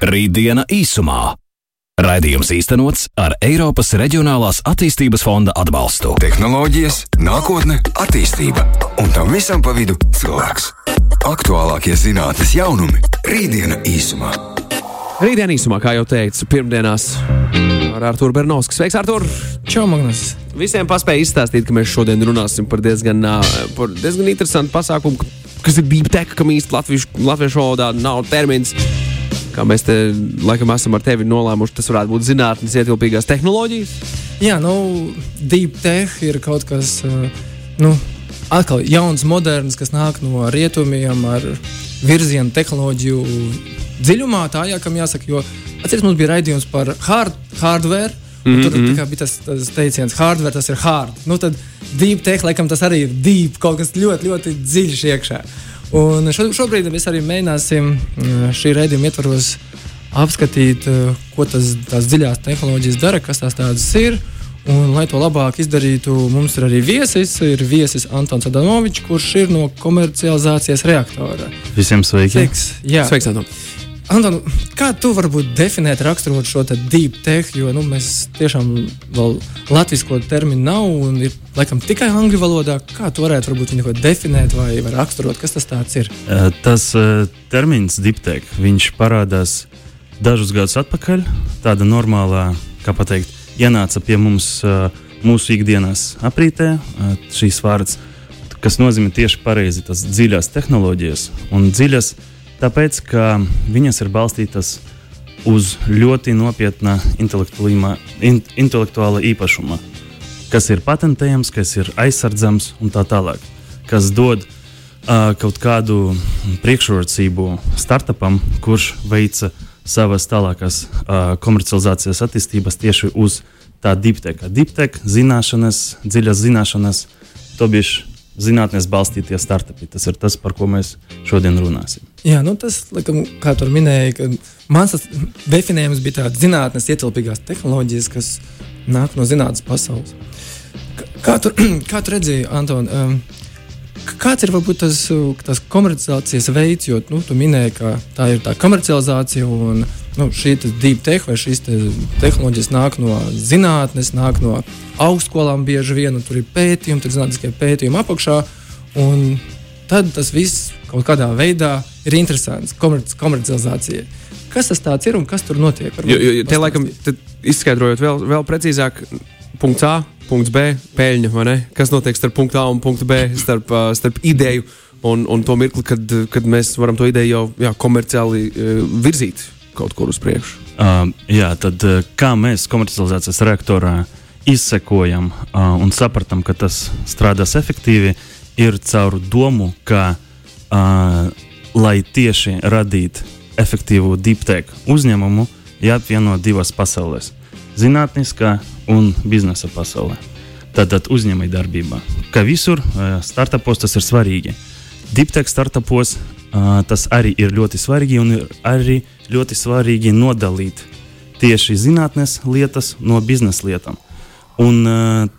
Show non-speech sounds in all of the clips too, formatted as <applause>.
Rītdiena īsumā. Raidījums īstenots ar Eiropas Reģionālās attīstības fonda atbalstu. Tehnoloģijas, nākotne, attīstība un tam visam pa vidu cilvēks. Aktuālākie zinātnes jaunumi - Rītdiena īsumā. Rītdien īsumā, kā jau teicu, pirmdienās ar Arthuru Bernovski. Sveiks, Artur! Čau, Magnus! Visiem paspēja izstāstīt, ka mēs šodien runāsim par diezgan, par diezgan interesantu pasākumu, kas ir deep tech, kam īsti latviešu, latviešu valodā nav termins. Kā mēs te laikam esam ar tevi nolēmuši, tas varētu būt zinātnīs ietilpīgās tehnoloģijas. Jā, nu, deep tech ir kaut kas, uh, nu, atkal jauns, moderns, kas nāk no rietumiem ar virzienu tehnoloģiju dziļumā. Tā jā, kam jāsaka, jo atceries, mums bija raidījums par hard, hardware. Mm -hmm. Tur bija tas, tas teiciens, hardware tas ir hard. Nu, tad deep tech, laikam, tas arī ir deep, kaut kas ļoti, ļoti dziļš iekšā. Un šo, šobrīd mēs arī mēģināsim mm, šī raidījuma ietvaros apskatīt, eh, ko tas, tās dziļās tehnoloģijas dara, kas tās tādas ir. Un, lai to labāk izdarītu, mums ir arī viesis. Ir viesis Antons Adamovičs, kurš ir no komercializācijas reaktora. Visiem sveiki! Sveiks! Jā. Sveiks, Anton! Anton, kā tu varbūt definēt, raksturot šo te deep tech, jo nu, mēs tiešām vēl latviešu terminu nav un ir laikam tikai angļu valodā. Kā tu varētu varbūt viņu definēt vai, vai raksturot, kas tas ir? Tas termins diptek, viņš parādās dažus gadus atpakaļ. Tāda normālā, kā pateikt, ienāca pie mums mūsu ikdienas aprītē šīs vārds, kas nozīmē tieši pareizi tas dziļās tehnoloģijas un dziļas, tāpēc, ka viņas ir balstītas uz ļoti nopietna in, intelektuāla īpašuma, kas ir patentējams, kas ir aizsardzams un tā tālāk, kas dod uh, kaut kādu priekšrocību startupam, kurš veica savas tālākās uh, komercializācijas attīstības tieši uz tā dipteka. Dipteka, zināšanas, dziļas zināšanas, to bija zinātnēs balstītie startupi. Tas ir tas, par ko mēs šodien runāsim. Jā, nu tas, laikam, kā tur minēja, mans definējums bija tāds zinātnīs ietilpīgās tehnoloģijas, kas nāk no zinātnes pasaules. Kā tu, <clears throat> kā tu redzēji, Anton, um, kāds ir varbūt tas, tas komercializācijas veids, jo nu, tu minēji, ka tā ir tā komercializācija un nu, šī deep tech vai šīs te tehnoloģijas nāk no zinātnes, nāk no augstskolām bieži vien, un tur ir pētījumi, tur ir zinātniskie pētījumi apakšā. Un tad tas viss kaut kādā veidā ir interesants komerc komercializācijai. Kas tas ir un kas tur notiek? Jo, jo, te laikam, izskaidrojot vēl, vēl precīzāk, punkts A, punkts B, peļņa, vai ne? Kas notiek starp punktu A un punktu B, starp, starp ideju un, un to mirkli, kad, kad mēs varam to ideju jau jā, komerciāli virzīt kaut kur uz priekšu. Uh, jā, tad kā mēs komercializācijas reaktorā izsekojam uh, un sapratam, ka tas strādās efektīvi, ir caur domu, ka, uh, lai tieši radītu efektīvu deep tech uzņēmumu, jāapvieno divas pasaules - zinātniskā un biznesa pasaulē. Tātad uzņēmējdarbībā. Kā visur, startupos tas ir svarīgi. Deep tech startupos tas arī ir ļoti svarīgi un ir arī ļoti svarīgi nodalīt tieši zinātnes lietas no biznesa lietām. Un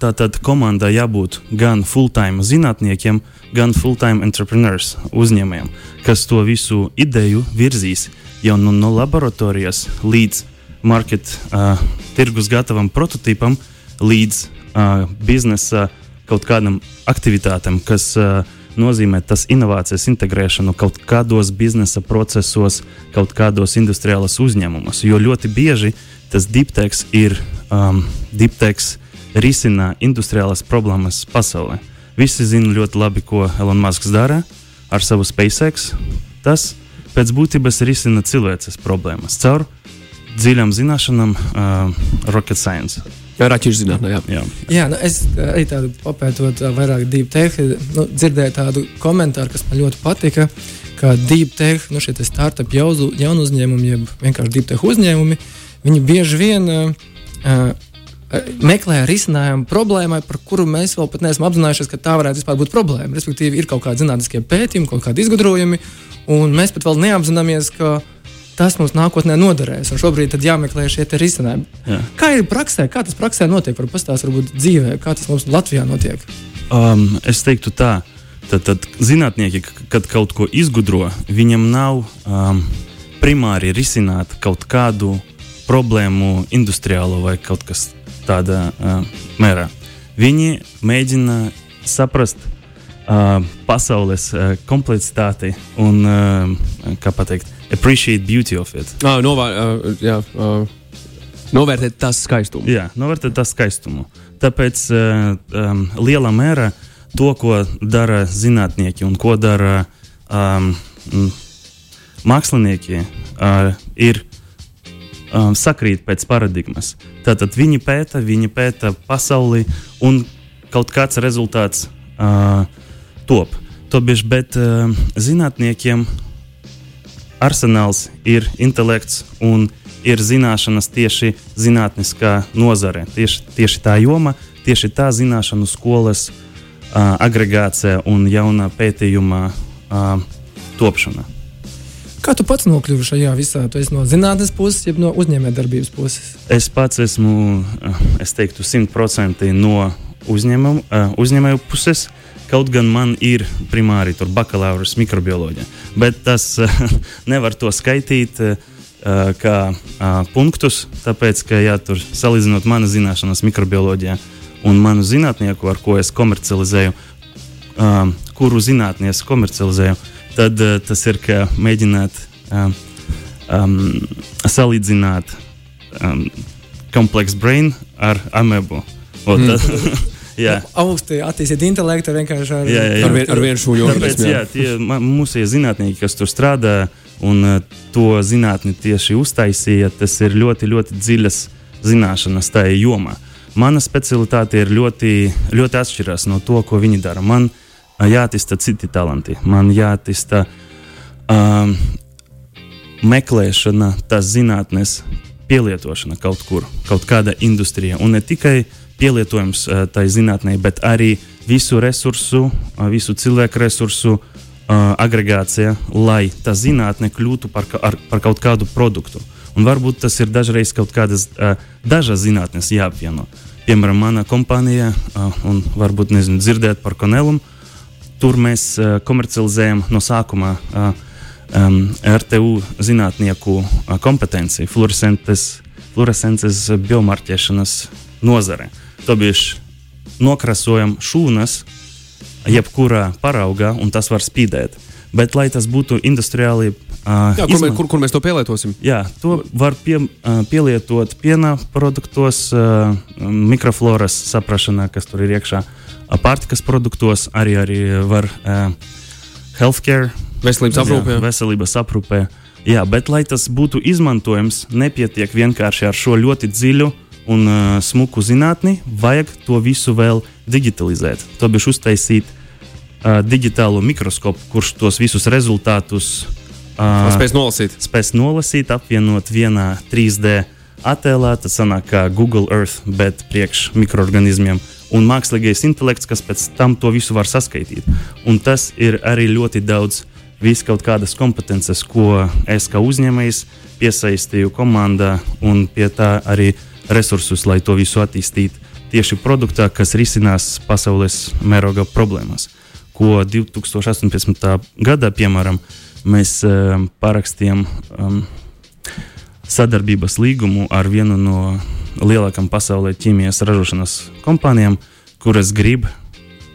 tā tad komandai jābūt gan full-time zinātniekiem, gan full-time entrepreneurs uzņēmējiem, kas to visu ideju virzīs jau no, no laboratorijas līdz market, uh, tirgus gatavam prototipam, līdz uh, biznesa kaut kādam aktivitātēm, kas uh, nozīmē tas inovācijas integrēšanu kaut kādos biznesa procesos, kaut kādos industriālos uzņēmumos. Jo ļoti bieži tas dipteks ir um, dipteks risina industriālās problēmas pasaulē. Visi zina ļoti labi, ko Elon Musk dara ar savu SpaceX. Tas pēc būtības risina cilvēces problēmas caur dziļām zināšanām, uh, rocket science. Raķešu zinātnē, jā. Jā. Jā, nu es arī tādu papētot ā, vairāk deep tech, nu, dzirdēju tādu komentāru, kas man ļoti patika. Ka deep tech, nu, šie startup jaunu jaunu uzņēmumi, jeb vienkārši deep tech uzņēmumi, viņi bieži vien uh, uh, meklē risinājumu problēmai, par kuru mēs vēl pat neesam apzinājušies, ka tā varētu vispār būt problēma. Respektīvi, ir kaut kādi zinātniskie pētījumi, kaut kādi izgudrojumi, un mēs pat vēl neapzināmies, ka tas mums nākotnē noderēs. Šobrīd tad jāmeklē šie risinājumi. Jā. Kā ir praksē, kā tas praksē notiek? Varbūt pastāstīt, varbūt dzīvē, kā tas mums Latvijā notiek. Um, es teiktu tā, tad, tad zinātnieki, kad kaut ko izgudro, viņam nav um, primāri risināt kaut kādu problēmu, industriālo vai kaut kas tādā uh, mērā. Viņi mēģina saprast uh, pasaules uh, kompleksitāti un, uh, kā pateikt, appreciate beauty of it. Ah, novā, uh, jā, uh, novērtēt tās skaistumu. Jā, novērtēt tā skaistumu. Tāpēc uh, um, lielā mērā to, ko dara zinātnieki un ko dara um, mākslinieki, uh, ir um, sakrīt pēc paradigmas. Tātad viņi pēta, viņi pēta pasauli un kaut kāds rezultāts uh, top. Tobiež, bet uh, zinātniekiem arsenāls ir intelekts un ir zināšanas tieši zinātniskā nozare, tieši, tieši tā joma, tieši tā zināšanu skolas uh, agregācija un jauna pētījuma uh, topšana. Kā tu pats nokļuvi šajā visā? Tu esi no zinātnes puses, jeb no uzņēmējdarbības puses? Es pats esmu, es teiktu, simtprocentīgi no uzņēmumu, uzņēmēju puses. Kaut gan man ir primāri bakalaura mikrobioloģija, bet tas <laughs> nevar to skaitīt kā punktus, tāpēc, ka, ja tur salīdzinot manas zināšanas mikrobioloģijā un manu zinātnieku, ar ko es komercializēju, kuru zinātnē es komercializēju, tad tas ir kā mēģināt um, salīdzināt um, kompleksu brain ar amebu. Mm. <laughs> Tad, jā, augsti attīstīt intelektu vienkārši ar, jā, jā, jā. ar, vien, ar vienu šo jomu. Tāpēc, jā, tie mūsu zinātnieki, kas tur strādā un uh, to zinātni tieši uztaisīja, tas ir ļoti, ļoti dziļas zināšanas tajā jomā. Mana specialitāte ir ļoti, ļoti atšķirās no to, ko viņi dara. Man uh, jāattīsta citi talanti, man jāattīsta um, meklēšana, tās zinātnes pielietošana kaut kur, kaut kādā industrijā. Un ne tikai pielietojums uh, tai zinātnē, bet arī visu resursu, uh, visu cilvēku resursu uh, agregācija, lai tā zinātne kļūtu par, ar, par kaut kādu produktu. Un varbūt tas ir dažreiz kaut kādas uh, dažas zinātnes jāapvieno. Piemēram, mana kompānija, uh, un varbūt nezinu, dzirdēt par Konelumu, tur mēs uh, komercializējam no sākuma uh, um, RTU zinātnieku uh, kompetenci fluorescences biomarķēšanas nozare. Tobiež nokrasojam šūnas jebkurā paraugā, un tas var spīdēt. Bet, lai tas būtu industriāli, uh, jā, kur, izman... kur, kur mēs to pielietosim? Jā, to var pie, uh, pielietot piena produktos, uh, mikrofloras saprašanā, kas tur ir iekšā, uh, pārtikas produktos, arī, arī var uh, healthcare Veselības aprūpē. Jā, veselības aprūpē. Jā, bet, lai tas būtu izmantojams, nepietiek vienkārši ar šo ļoti dziļu un uh, smuku zinātni, vajag to visu vēl digitalizēt. To bija uztaisīt uh, digitālo mikroskopu, kurš tos visus rezultātus uh, spēs nolasīt. Spēs nolasīt, apvienot vienā 3D attēlā. Tas sanāk kā Google Earth, bet priekš mikroorganismiem. Un mākslīgais intelekts, kas pēc tam to visu var saskaitīt. Un tas ir arī ļoti daudz visas kaut kādas kompetences, ko es kā uzņēmējs piesaistīju komandā un pie tā arī resursus, lai to visu attīstītu tieši produktā, kas risinās pasaules mēroga problēmas. Ko 2018. gadā, piemēram, mēs um, parakstījām um, sadarbības līgumu ar vienu no lielākajām pasaulē ķīmijas ražošanas kompānijām, kuras grib,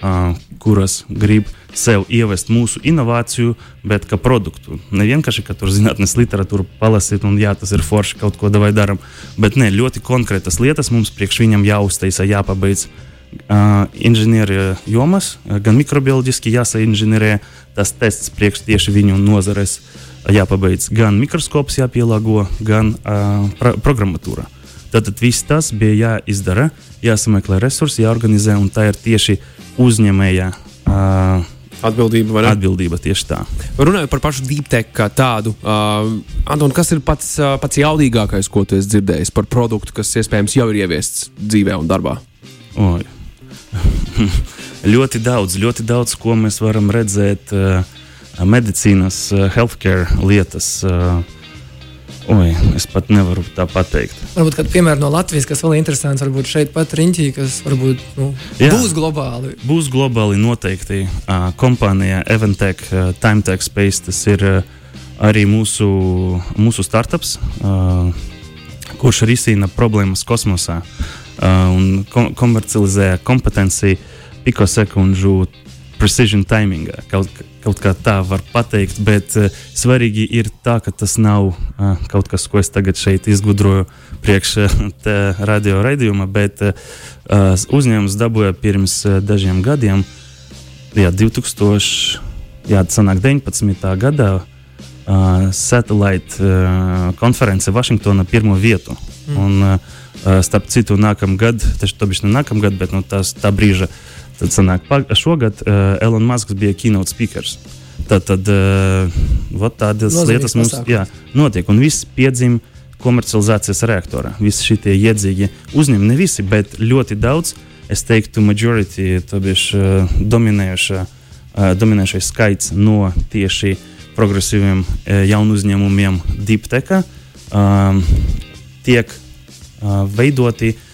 uh, kuras grib sev ievest mūsu inovāciju, bet kā produktu. Ne vienkārši, ka tur zinātnīs literatūru palasīt un jā, tas ir forši kaut ko davai darām, bet ne, ļoti konkrētas lietas mums priekš viņam jāuztaisa, jāpabeidz. Uh, inženierija jomas, gan mikrobioloģiski jāsainženierē tas tests priekš tieši viņu nozares jāpabeidz. Gan mikroskops jāpielāgo, gan uh, pro programmatūra. Tātad viss tas bija jāizdara, jāsameklē resursi, jāorganizē, un tā ir tieši uzņēmēja uh, Atbildība, vai ne? Atbildība tieši tā. Runājot par pašu deeptech kā tādu, uh, Anton, kas ir pats, uh, pats jaudīgākais, ko tu esi dzirdējis par produktu, kas iespējams jau ir ieviests dzīvē un darbā? Oi. <laughs> ļoti daudz, ļoti daudz, ko mēs varam redzēt uh, medicīnas, uh, healthcare lietas. Uh, Oi, es pat nevaru tā pateikt. Varbūt kāda piemēra no Latvijas, kas vēl ir interesants, varbūt šeit pat riņķī, kas varbūt nu, Jā, būs globāli. Būs globāli noteikti. Uh, kompānija Eventech, uh, Timetech Space, tas ir uh, arī mūsu, mūsu startups, uh, kurš risina problēmas kosmosā uh, un ko komercializē kompetenci pikosekundžu precision timingā. Kaut, kaut kā tā var pateikt, bet uh, svarīgi ir tā, ka tas nav uh, kaut kas, ko es tagad šeit izgudroju priekš uh, radio raidījuma, bet uh, uzņēmums dabūja pirms uh, dažiem gadiem, jā, 2000, jā, sanāk 19. gadā uh, Satellite uh, konference Vašingtonā pirmo vietu. Mm. Un, uh, starp citu, nākamgad, tas ir ne nākamgad, bet nu, tās, tā brīža, tad sanāk, šogad uh, Elon Musk bija keynote speakers. Tad, tad uh, tādas Nozīmīgs lietas mums jā, notiek, un viss piedzima komercializācijas reaktorā. Visi šie iedzīgi uzņēmumi, ne visi, bet ļoti daudz, es teiktu, majority, to bieži uh, dominējošais uh, skaits no tieši uh, progresīviem e, jaunu uzņēmumiem Dipteka um, tiek uh, veidoti uh,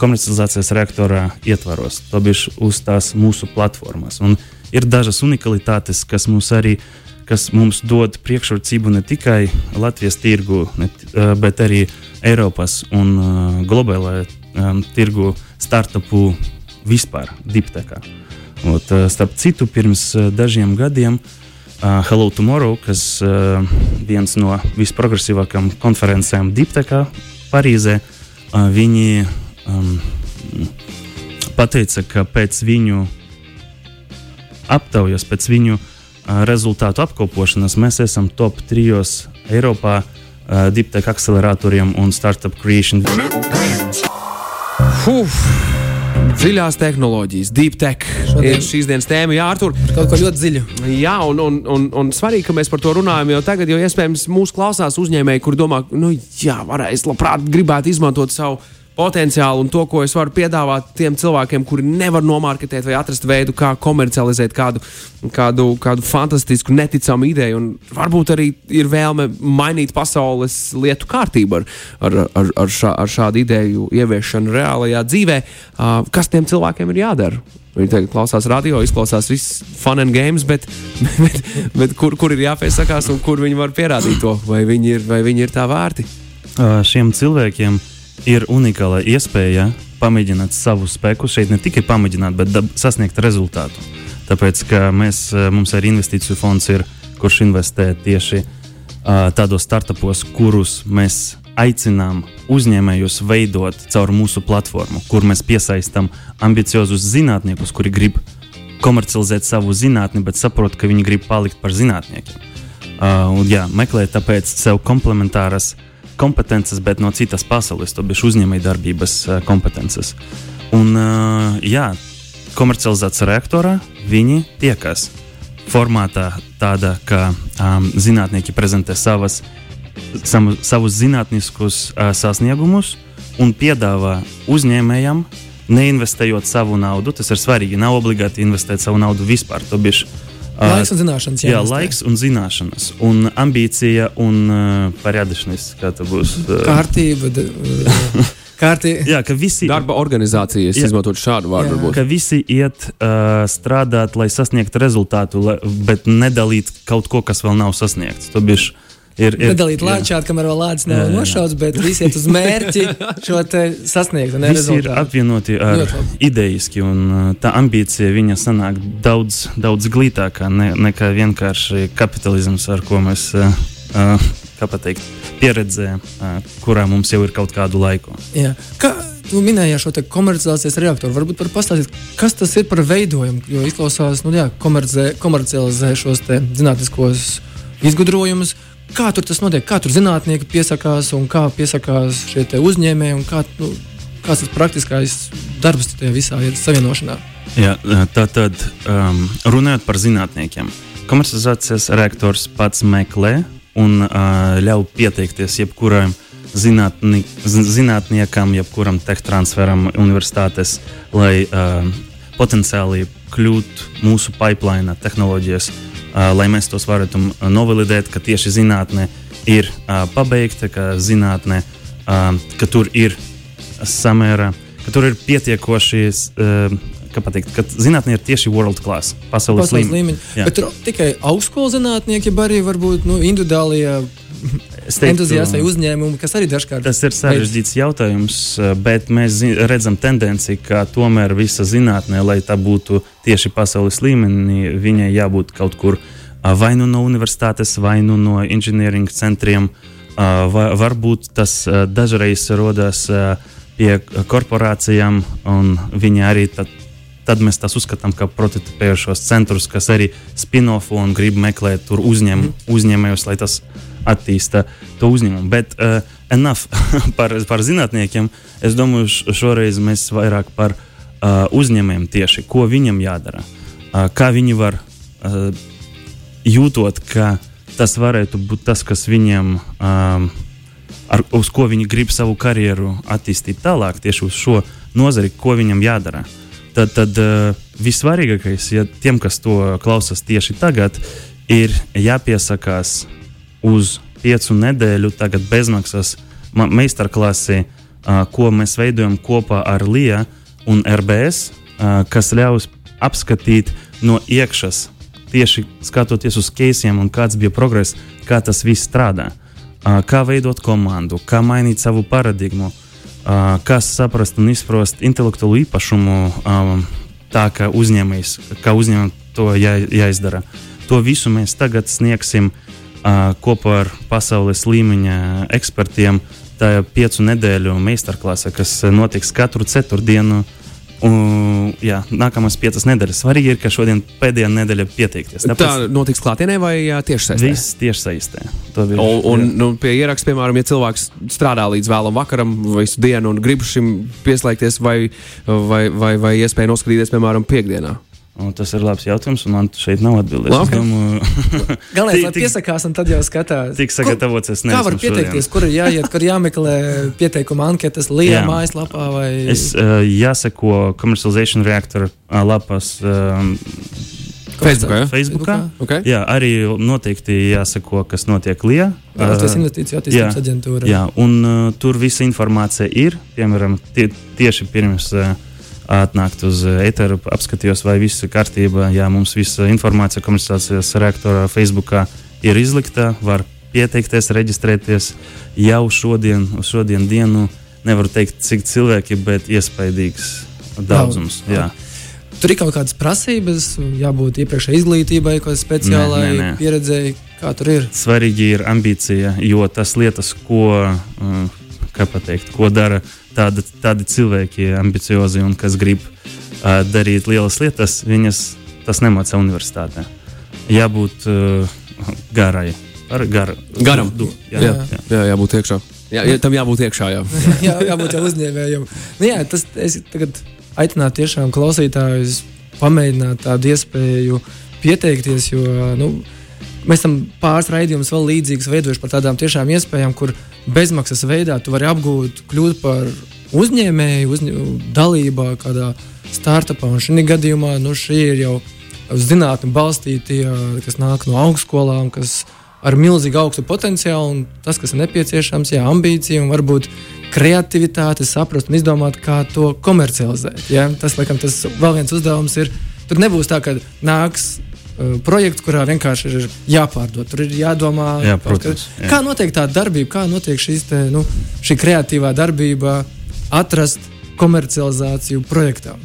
komercializācijas reaktorā ietvaros, to bišķi uz tās mūsu platformas. Un ir dažas unikalitātes, kas mums arī kas mums dod priekšrocību ne tikai Latvijas tirgu, ne, bet arī Eiropas un uh, globālajā um, tirgu startupu vispār, Diptekā. Ot, starp citu, pirms dažiem gadiem uh, Hello Tomorrow, kas uh, viens no visprogresīvākajām konferencēm Diptekā, Parīzē. Uh, viņi um, pateica, ka pēc viņu aptaujas, pēc viņu uh, rezultātu apkopošanas mēs esam top trijos Eiropā uh, Diptek akceleratoriem un startup creation. Uf! Dziļās tehnoloģijas, deep tech Šodien. ir šīs dienas tēma. Jā, Artur. Kaut ko ļoti dziļu. Jā, un, un, un, un svarīgi, ka mēs par to runājam jau tagad, jo iespējams mūsu klausās uzņēmēji, kur domā, nu jā, varēs labprāt gribētu izmantot savu potenciālu un to, ko es varu piedāvāt tiem cilvēkiem, kuri nevar nomārketēt vai atrast veidu, kā komercializēt kādu, kādu, kādu fantastisku, neticamu ideju. Un varbūt arī ir vēlme mainīt pasaules lietu kārtību ar, ar, ar, ar, šā, ar šādu ideju ieviešanu reālajā dzīvē. Kas tiem cilvēkiem ir jādara? Viņi tagad klausās radio, izklausās viss fun and games, bet, <laughs> bet, bet kur, kur ir jāpiesakās un kur viņi var pierādīt to, vai viņi ir, vai viņi ir tā vērti? Šiem cilvēkiem uh, ir unikāla iespēja pamēģināt savu spēku. Šeit ne tikai pamēģināt, bet sasniegt rezultātu. Tāpēc, mēs, eh, mums arī investīciju fonds ir, kurš investē tieši uh, tādos startupos, kurus mēs aicinām uzņēmējus veidot caur mūsu platformu, kur mēs piesaistām ambiciozus zinātniekus, kuri grib komercializēt savu zinātni, bet saprot, ka viņi grib palikt par zinātniekiem. Uh, un, jā, meklēt tāpēc sev komplementāras uh, kompetences, bet no citas pasaules, to bija uzņēmējdarbības kompetences. Un, jā, komercializācijas reaktorā viņi tiekas formātā, tāda, ka um, zinātnieki prezentē savas, samu, savus zinātniskus uh, sasniegumus un piedāvā uzņēmējam, neinvestējot savu naudu. Tas ir svarīgi. Nav obligāti investēt savu naudu vispār. To bija Laiks un zināšanas. Jā, jā laiks un zināšanas. Un ambīcija un uh, parādīšanās, kā tas būs. Uh, Kārtība. Uh, <laughs> Kārtī... Jā, ka visi darba organizācijas izmantot šādu vārdu. Jā. Ka visi iet uh, strādāt, lai sasniegtu rezultātu, lai, bet nedalīt kaut ko, kas vēl nav sasniegts. To bišķi ir, ir nedalīt lāčāt, kamēr vēl lācis nav nošauts, bet visi iet uz mērķi šo sasniegt. Visi ir apvienoti ar idejiski, un uh, tā ambīcija viņa sanāk daudz, daudz glītākā ne, nekā vienkārši kapitālisms, ar ko mēs, uh, uh, kā pateikt, pieredzējām, kurā mums jau ir kaut kādu laiku. Jā. Kā, Tu minēji šo komercializācijas reaktoru. Varbūt par pastāstīt, kas tas ir par veidojumu. Jo izklausās, nu, komercializē šos zinātniskos izgudrojumus. Kā tur tas notiek? Kā tur zinātnieki piesakās un kā piesakās šie uzņēmēji un kā, nu, kāds ir praktiskais darbs tajā visā savienošanā? Jā, tā tad um, runājot par zinātniekiem. Komercializācijas reaktors pats meklē un uh, ļauj pieteikties jebkuram zinātni, zinātniekam, jebkuram transferam universitātes, lai uh, potenciāli kļūtu mūsu pipeline tehnoloģijas lai mēs tos varētu novalidēt, ka tieši zinātnē ir pabeigta, ka zinātnē, ka tur ir samērā, ka tur ir pietiekoši pateikt, ka zinātnē ir tieši world class, pasaules, pasaules līmeņa. līmeņi. Jā. Bet tur tikai augstskolas zinātnieki, ja arī varbūt nu, individuālie teiktu, entuziasti vai uzņēmumi, kas arī dažkārt Tas ir sarežģīts jautājums, bet mēs redzam tendenci, ka tomēr visa zinātnē, lai tā būtu tieši pasaules līmenī, viņai jābūt kaut kur vai nu no universitātes, vai nu no inženieringa centriem. Varbūt tas dažreiz rodas pie korporācijām, un viņi arī tad, tad mēs tās uzskatām par prototipējušos centrus, kas arī spin-off un grib meklēt tur uzņem, uzņēmējus, lai tas attīsta to uzņēmumu. Bet uh, enough <laughs> par, par zinātniekiem. Es domāju, šoreiz mēs vairāk par uh, uzņēmējiem tieši, ko viņam jādara. Uh, kā viņi var uh, jūtot, ka tas varētu būt tas, kas viņiem, um, ar, uz ko viņi grib savu karjeru attīstīt tālāk, tieši uz šo nozari, ko viņam jādara. Tad, tad uh, vissvarīgākais, ja tiem, kas to klausās tieši tagad, ir jāpiesakās uz piecu nedēļu tagad bezmaksas ma- meistarklasi, uh, ko mēs veidojam kopā ar LIA un RBS, uh, kas ļaus apskatīt no iekšas, tieši skatoties uz keisiem un kāds bija progress, kā tas viss strādā. Uh, kā veidot komandu, kā mainīt savu paradigmu, uh, kā saprast un izprast intelektuālu īpašumu, um, tā kā uzņēmējs, kā uzņēmējam to jā, jāizdara. To visu mēs tagad sniegsim uh, kopā ar pasaules līmeņa ekspertiem. Tā piecu nedēļu meistarklase, kas notiks katru ceturtdienu. Un, jā, nākamās piecas nedēļas. Svarīgi ir, ka šodien pēdējā nedēļa pieteikties. Tā notiks klātienē vai tiešsaistē? viss tieši saistē. To ir- Un, un nu, pie ieraksta, piemēram, ja cilvēks strādā līdz vēlam vakaram, visu dienu un grib šim pieslēgties, vai, vai, vai, vai iespēja noskatīties, piemēram, piekdienā. Un tas ir labs jautājums, un man šeit nav atbildēs. Labi. Es domāju, <laughs> <laughs> Galvenais, lai piesakās, un tad jau skatās. tik sagatavots es Kā var pieteikties, šodien. kur ir jāiet, kur jāmeklē pieteikuma anketas, Lielā Jā. mājaslapā vai Es uh, jāseko komercialization reaktora uh, lapas um, Facebookā, ja? Facebookā. Okay. Jā, arī noteikti jāseko, kas notiek Lijā. Valsts Uh, investīciju attīstības jā, aģentūra. Jā, un uh, tur visa informācija ir. Piemēram, tie, tieši pirms uh, atnākt uz eteru, apskatījos, vai viss ir kārtībā. Jā, mums visa informācija komercializācijas reaktorā Facebookā ir izlikta. Var pieteikties, reģistrēties jau šodien, uz šodien dienu. Nevaru teikt, cik cilvēki, bet iespaidīgs daudzums. Jā. Tur ir kaut kādas prasības, jābūt iepriekšējai izglītībai, kaut kādai speciālai pieredzēji. Kā tur ir? Svarīgi ir ambīcija, jo tas lietas, ko, kā pateikt, ko dara tādi, tādi cilvēki, ambiciozi un kas grib uh, darīt lielas lietas, viņas tas nemāca universitātē. Jābūt uh, garai. Ar gar, Garam. Du, Jā, jā, jā, jā. jā, jābūt iekšā. Jā, jā, tam jābūt iekšā. Jā. <laughs> jā, jābūt jau uzņēmējam. Nu, jā, tas es tagad aicinātu tiešām klausītājus pamēģināt tādu iespēju pieteikties, jo nu, mēs tam pāris raidījumus vēl līdzīgus veidojuši par tādām tiešām iespējām, kur bezmaksas veidā tu vari apgūt, kļūt par uzņēmēju, uzņ dalībā kādā startupā. Un šī gadījumā nu, šī ir jau zinātnē balstītie, kas nāk no augstskolām, kas ar milzīgu augstu potenciālu, un tas, kas ir nepieciešams, ir ambīcija un varbūt kreativitāte, saprast un izdomāt, kā to komercializēt. Ja? Tas, laikam, tas vēl viens uzdevums ir. Tur nebūs tā, ka nāks uh, projekts, kurā vienkārši ir jāpārdod. Tur ir jādomā, Jā, protams, kā- jā. kā notiek tā darbība, kā notiek šīs te, nu, šī kreatīvā darbība, atrast komercializāciju projektām.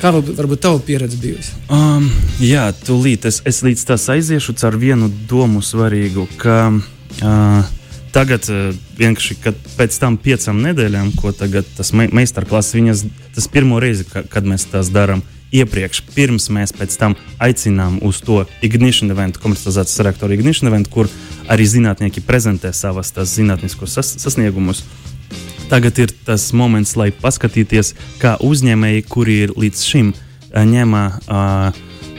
Kā varbūt, tava pieredze bijusi? Um, jā, tūlīt es, es līdz tas aiziešu ar vienu domu svarīgu, ka uh, tagad, uh, vienkārši pēc tam piecām nedēļām, ko tagad tas me meistarklases, viņas, tas pirmo reizi, ka, kad mēs tās darām. Iepriekš, pirms mēs pēc tam aicinām uz to Ignition eventu, komercializācijas reaktoru Ignition eventu, kur arī zinātnieki prezentē savas zinātniskos sas sasniegumus. Tagad ir tas moments, lai paskatīties, kā uzņēmēji, kuri ir līdz šim ā, ņēmā ā,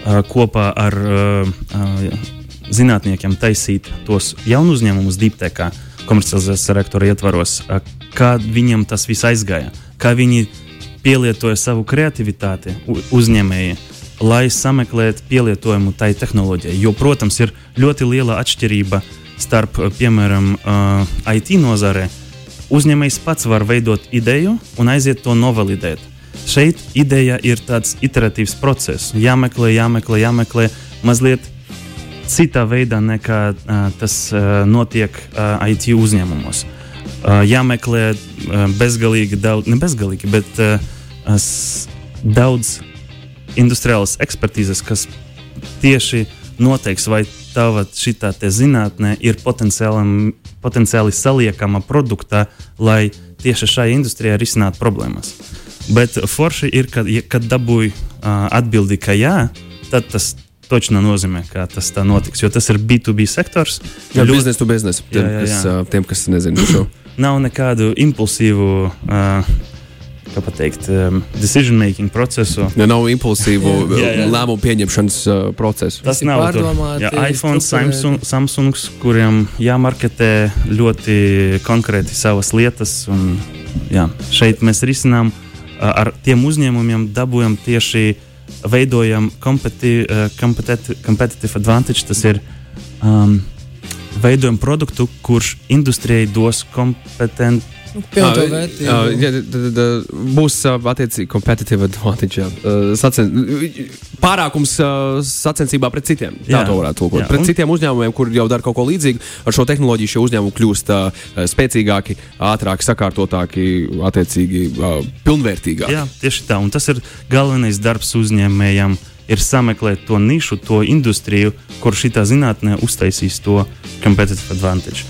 ā, kopā ar ā, ā, zinātniekiem taisīt tos jaunu uzņēmumus, diptekā, komercializācijas rektora ietvaros, ā, kā viņiem tas viss aizgāja, kā viņi pielietoja savu kreativitāti, uzņēmēji, lai sameklētu pielietojumu tai tehnoloģijai. Jo, protams, ir ļoti liela atšķirība starp, ā, piemēram, ā, IT nozarē uzņēmējs pats var veidot ideju un aiziet to novalidēt. šeit ideja ir tāds iteratīvs process. Jāmeklē, jāmeklē, jāmeklē mazliet citā veidā nekā uh, tas uh, notiek uh, IT uzņēmumos. Uh, jāmeklē bezgalīgi daudz, ne bezgalīgi, bet daudz industriālas ekspertīzes, kas tieši noteiks, vai tava šī zinātnē ir potenciāli, saliekama produktā, lai tieši šai industrijai risinātu problēmas. Bet forši ir, kad, ja- kad dabūj uh, atbildi, ka jā, tad tas točno nozīmē, ka tas tā notiks. Jo tas ir B2B sektors. Jā, Ļoti- biznesa to biznesa. Tiem, Jā, jā, kas, jā. ā, tiem, kas nezina šo. Nav nekādu impulsīvu, uh, kā pateikt, um, decision making procesu. Ja nav impulsīvu <laughs> Jā, jā. lēmumu pieņemšanas uh, procesu. Tas nav tur. pārdomāti, Jā, iPhone. Samsung, Samsungs, kuriem jāmarketē ļoti konkrēti savas lietas. Un, jā, šeit mēs risinām uh, ar tiem uzņēmumiem, dabūjam tieši veidojam competi, uh, competitive, competitive advantage. Tas ir um, veidojam produktu, kurš industrijai dos kompetenci. Pievienoto Ā, vērtību. ā, jā, tad- tad, ā, Būs ā, attiecīgi competitive advantage. jā. Ā, Sacen, pārākums sacensībā pret citiem. Tā Jā. to varētu tulkot. Jā, Pret un- citiem uzņēmumiem, kur jau dara kaut ko līdzīgu, ar šo tehnoloģiju šie uzņēmumi kļūst spēcīgāki, ātrāki, sakārtotāki, attiecīgi pilnvērtīgāki. Jā, tieši tā. Un tas ir galvenais darbs uzņēmējam Ir sameklēt to nišu, to industriju, kur šī zinātnē uztaisīs to competitive advantage.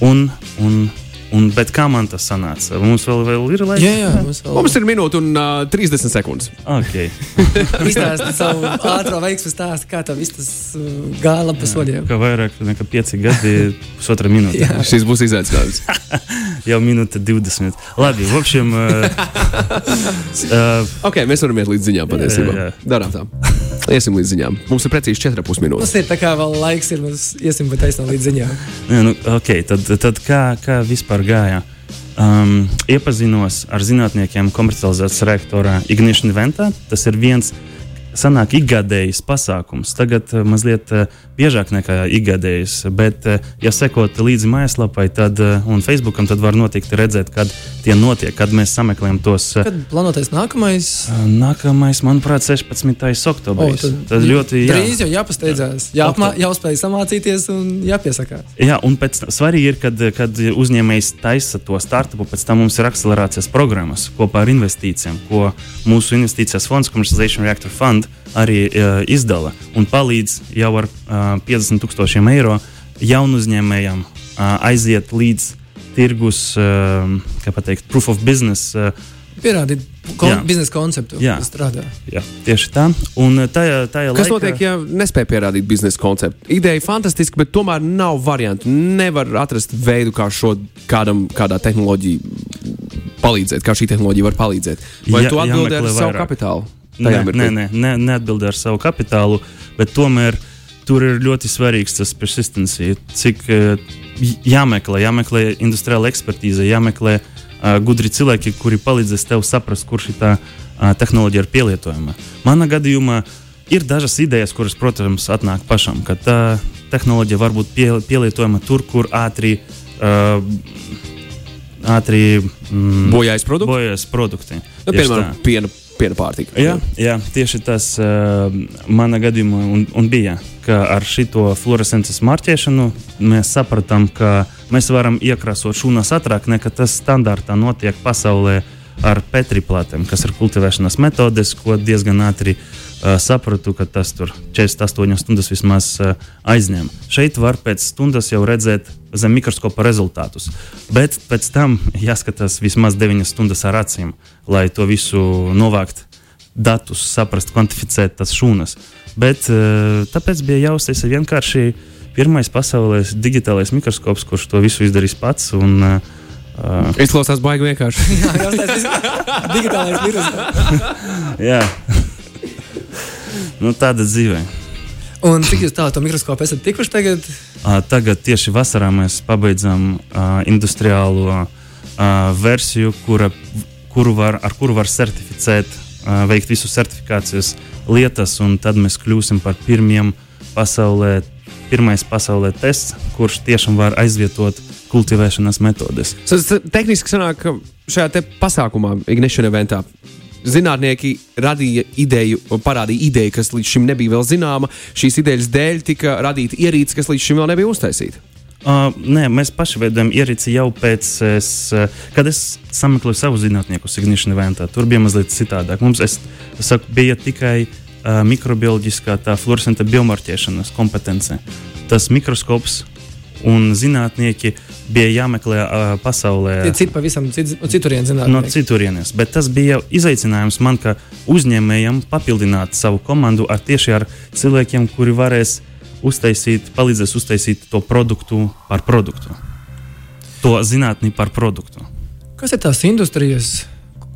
Un, un, un, bet kā man tas sanāca? Mums vēl, vēl ir laiks. Jā, jā, mums vēl Mums ir minūte un uh, 30 sekundes. Okay. <laughs> izstāstīt savu ātrā veiksmu stāstu, kā tev viss tas uh, gāja labi pa soļiem. Kā vairāk nekā 5 gadi, <laughs> pusotra minūte. Jā. Šis būs izaicinājums. <laughs> Jau minūte 20. Labi, v общем, uh, uh, ok, mēs varam iet līdz ziņām patiesībā. Jā, jā. Darām tā. Iesim līdz ziņām. Mums ir precīzi 4,5 minūtes. Mums ir tā kā vēl laiks, ir mēs iesim pa taisnām līdz ziņām. Nē, nu, okay, tad, tad kā, kā vispār gāja? Um, iepazinos ar zinātniekiem komercializācijas reaktorā Ignition Ventā. Tas ir viens sanāk ikgadējs pasākums. Tagad uh, mazliet uh, biežāk nekā ikgadējs, bet, uh, ja sekot līdzi mājaslapai tad, un Facebookam, tad var noteikti redzēt, kad tie notiek, kad mēs sameklējam tos. Kad plānotais nākamais? Nākamais, manuprāt, 16. oktobris. O, tad ļoti jā. Drīz jau jāpasteidzās, jāapmā, jāuzspēj samācīties un jāpiesakās. Jā, un pēc svarīgi ir, kad, kad uzņēmējs taisa to startupu, pēc tam mums ir akcelerācijas programmas kopā ar investīcijām, ko mūsu investīcijas fonds, Commercialization Reactor Fund, arī uh, izdala un palīdz jau ar uh, 50 tūkstošiem eiro jaunu uzņēmējam uh, aiziet līdz tirgus, uh, kā pateikt, proof of business. Uh, Pierādīt kon biznesa konceptu, Jā. kas strādā. jā, tieši tā. Un tajā, tajā Kas laikā, notiek, ja nespēj pierādīt biznesa konceptu? Ideja fantastiska, bet tomēr nav variantu. Nevar atrast veidu, kā šo kādam, kādā tehnoloģija palīdzēt, kā šī tehnoloģija var palīdzēt. Vai Jā- tu atbildēji ar jāmeklē savu vairāk. kapitālu? Nē, nē, nē, nē neatbildēju ar savu kapitālu, bet tomēr tur ir ļoti svarīgs tas persistency. Cik eh, jāmeklē, jāmeklē industriāla ekspertīze, jāmeklē uh, gudri cilvēki, kuri palīdzēs tev saprast, kur šī uh, tehnoloģija ir pielietojama. Manā gadījumā ir dažas idejas, kuras, protams, atnāk pašam, ka tā tehnoloģija var būt pie, pielietojama tur, kur ātri. Uh, Ātri mm, Bojājas produkti? bojas produkti. Nu, piemēram, tā. piena, piena pārtika. Jā, jā, tieši tas uh, manā gadījumā un, un bija. Ar šo fluorescences marķēšanu mēs sapratām, ka mēs varam iekrāsot šūnas ātrāk nekā tas standartā notiek pasaulē ar petriplātēm, kas ir kultivēšanas metodes, ko diezgan ātri uh, sapratu, ka tas tur 48 stundas vismaz uh, aizņem. Šeit var pēc stundas jau redzēt zem mikroskopa rezultātus, bet pēc tam jāskatās vismaz 9 stundas ar acīm, lai to visu novākt datus, saprast, kvantificēt tas šūnas. Bet eh, tāpēc bija jāuztaisa vienkārši pirmais pasaulē digitālais mikroskops, kurš to visu izdarīs pats. Un, uh, Izklausās baigi vienkārši. <laughs> Jā, jau tādā digitālais vīrus. <laughs> jā. nu, tāda dzīve. Un cik jūs tālu to mikroskopu esat tikuši tagad? Uh, tagad tieši vasarā mēs pabeidzam uh, industriālo uh, versiju, kura, kuru var, ar kuru var certificēt, uh, veikt visu certifikācijas lietas, un tad mēs kļūsim par pirmiem pasaulē, pirmais pasaulē tests, kurš tiešām var aizvietot kultivēšanas metodes. Tas tehniski sanāk, ka šajā te pasākumā, Ignition eventā, zinātnieki radīja ideju, parādīja ideju, kas līdz šim nebija vēl zināma. Šīs idejas dēļ tika radīta ierīce, kas līdz šim vēl nebija uztaisīta. Uh, nē, mēs paši veidojam ierīci jau pēc, es, uh, kad es sameklēju savu zinātnieku Ignition eventā. Tur bija mazliet citādāk. Mums, es, es saku, bija tikai uh, mikrobioloģiskā, tā fluorescenta biomarķēšanas kompetence. Tas mikroskops un zinātnieki bija jāmeklē uh, pasaulē. Tie citi pavisam cit, citurienes zinātnieki. No citurienes, bet tas bija izaicinājums man, kā uzņēmējam, papildināt savu komandu ar tieši ar cilvēkiem, kuri varēs uztaisīt, palīdzēs uztaisīt to produktu par produktu. To zinātni par produktu. Kas ir tās industrijas,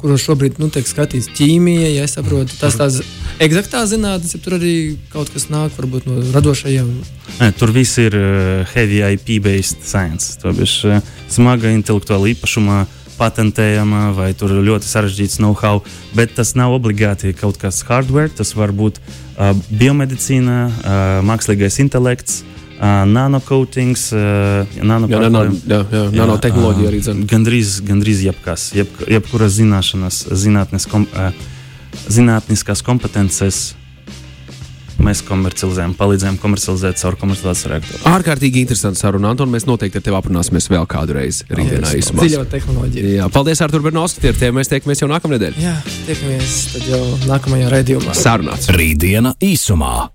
kuros šobrīd nu, tiek skatīts ķīmija, ja saprotu, tas tās eksaktās zinātnes, ja tur arī kaut kas nāk varbūt, no radošajiem? Nē, tur viss ir uh, heavy IP-based science. Tā ir uh, smaga intelektuāla īpašuma patentējama vai tur ļoti sarežģīts know-how, bet tas nav obligāti kaut kas hardware. Tas var būt uh, biomedicīna, uh, mākslīgais intelekts. Uh, nanocoatings, uh, nano jā, nano, jā, jā, nanotehnoloģija arī zina. Gandrīz, gandrīz jebkas, jeb, jebkuras zināšanas, zinātnes, kom, uh, zinātniskās kompetences mēs komercializējam, palīdzējam komercializēt caur komercializācijas reaktoru. Ārkārtīgi interesanti saruna, Anton. Mēs noteikti ar tevi aprunāsimies vēl kādu reizi rītdienā. Dziļo tehnoloģiju. Jā, paldies, Artur Bernovski. Tie ir tie, mēs tiekamies jau nākamnedēļ. Jā, tiekamies tad jau nākamajā raidījumā. Sarunāts. Rītdiena īsumā.